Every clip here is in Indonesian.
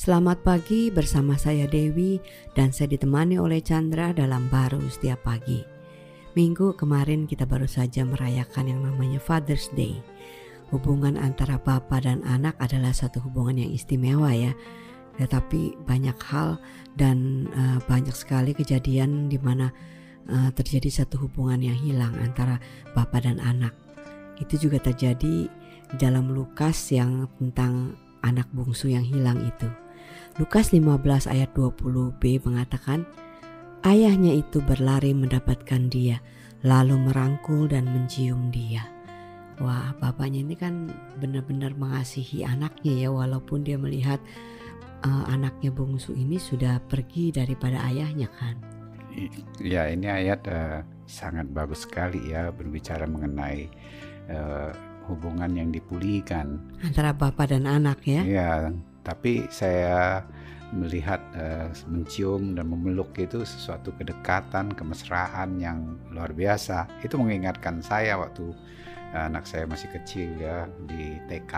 Selamat pagi bersama saya Dewi dan saya ditemani oleh Chandra dalam baru setiap pagi. Minggu kemarin kita baru saja merayakan yang namanya Father's Day. Hubungan antara bapak dan anak adalah satu hubungan yang istimewa ya. Tetapi banyak hal dan uh, banyak sekali kejadian di mana uh, terjadi satu hubungan yang hilang antara bapak dan anak. Itu juga terjadi di dalam Lukas yang tentang anak bungsu yang hilang itu. Lukas 15 ayat 20b mengatakan, Ayahnya itu berlari mendapatkan dia, lalu merangkul dan mencium dia. Wah, bapaknya ini kan benar-benar mengasihi anaknya ya, walaupun dia melihat uh, anaknya bungsu ini sudah pergi daripada ayahnya kan. Ya, ini ayat uh, sangat bagus sekali ya berbicara mengenai uh, hubungan yang dipulihkan antara bapak dan anak ya. Ya, tapi saya melihat uh, mencium dan memeluk itu sesuatu kedekatan, kemesraan yang luar biasa. Itu mengingatkan saya waktu uh, anak saya masih kecil ya di TK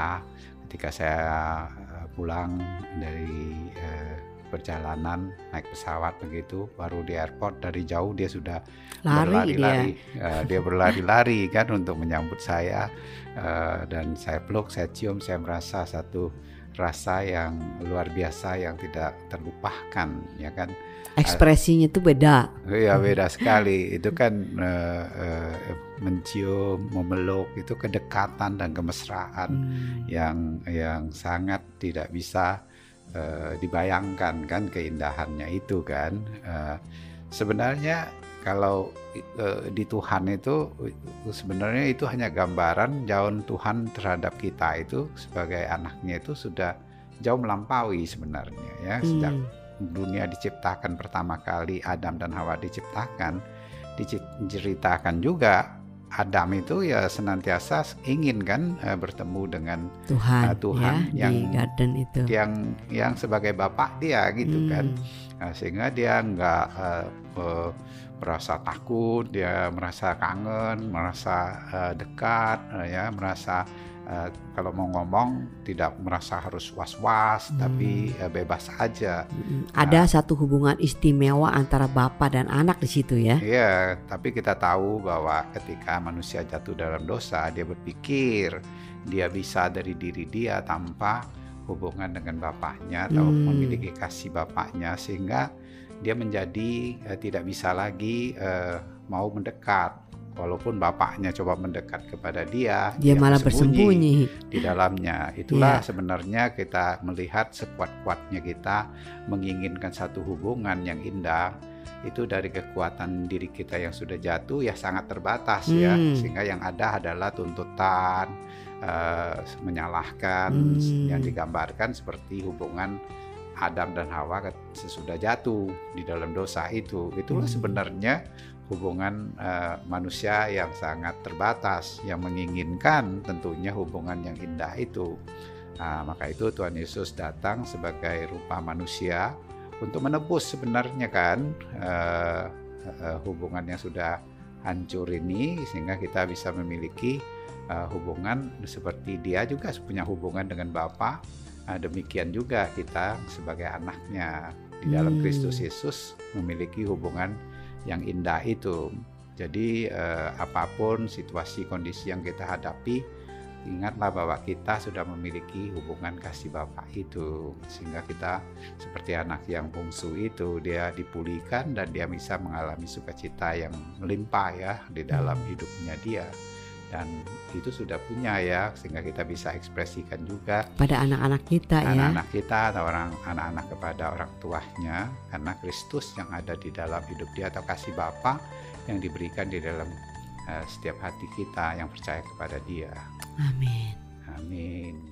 ketika saya uh, pulang dari uh, perjalanan naik pesawat begitu baru di airport dari jauh dia sudah berlari-lari dia. Uh, dia berlari-lari kan untuk menyambut saya uh, dan saya peluk saya cium saya merasa satu rasa yang luar biasa yang tidak terlupakan ya kan? Ekspresinya itu beda. Ya beda sekali. Itu kan uh, uh, mencium memeluk itu kedekatan dan kemesraan hmm. yang yang sangat tidak bisa uh, dibayangkan kan keindahannya itu kan. Uh, sebenarnya kalau uh, di Tuhan itu sebenarnya itu hanya gambaran jauh Tuhan terhadap kita itu sebagai anaknya itu sudah jauh melampaui sebenarnya ya hmm. sejak dunia diciptakan pertama kali Adam dan Hawa diciptakan diceritakan juga Adam itu ya senantiasa ingin kan uh, bertemu dengan Tuhan, uh, Tuhan ya, yang di garden itu. yang yang sebagai bapak dia gitu kan. hmm. kan uh, sehingga dia nggak uh, uh, merasa takut, dia merasa kangen, merasa uh, dekat, uh, ya merasa uh, kalau mau ngomong tidak merasa harus was-was, hmm. tapi uh, bebas aja. Hmm. Ada uh, satu hubungan istimewa antara bapak dan anak di situ ya? Iya, tapi kita tahu bahwa ketika manusia jatuh dalam dosa, dia berpikir dia bisa dari diri dia tanpa hubungan dengan bapaknya atau hmm. memiliki kasih bapaknya sehingga dia menjadi uh, tidak bisa lagi uh, mau mendekat walaupun bapaknya coba mendekat kepada dia dia, dia malah bersembunyi di dalamnya itulah yeah. sebenarnya kita melihat sekuat-kuatnya kita menginginkan satu hubungan yang indah itu dari kekuatan diri kita yang sudah jatuh ya sangat terbatas ya. hmm. ya sehingga yang ada adalah tuntutan uh, menyalahkan hmm. yang digambarkan seperti hubungan Adam dan Hawa sesudah jatuh di dalam dosa itu. Itulah hmm. sebenarnya hubungan uh, manusia yang sangat terbatas yang menginginkan tentunya hubungan yang indah itu. Nah, maka itu Tuhan Yesus datang sebagai rupa manusia untuk menebus sebenarnya kan uh, uh, hubungan yang sudah hancur ini sehingga kita bisa memiliki uh, hubungan seperti dia juga punya hubungan dengan Bapa Nah, demikian juga kita sebagai anaknya di dalam hmm. Kristus Yesus memiliki hubungan yang indah itu. Jadi eh, apa pun situasi kondisi yang kita hadapi, ingatlah bahwa kita sudah memiliki hubungan kasih Bapa itu sehingga kita seperti anak yang bungsu itu dia dipulihkan dan dia bisa mengalami sukacita yang melimpah ya di dalam hmm. hidupnya dia dan itu sudah punya ya sehingga kita bisa ekspresikan juga pada anak-anak kita anak-anak ya anak-anak kita atau orang anak-anak kepada orang tuanya karena Kristus yang ada di dalam hidup dia atau kasih Bapa yang diberikan di dalam uh, setiap hati kita yang percaya kepada Dia. Amin. Amin.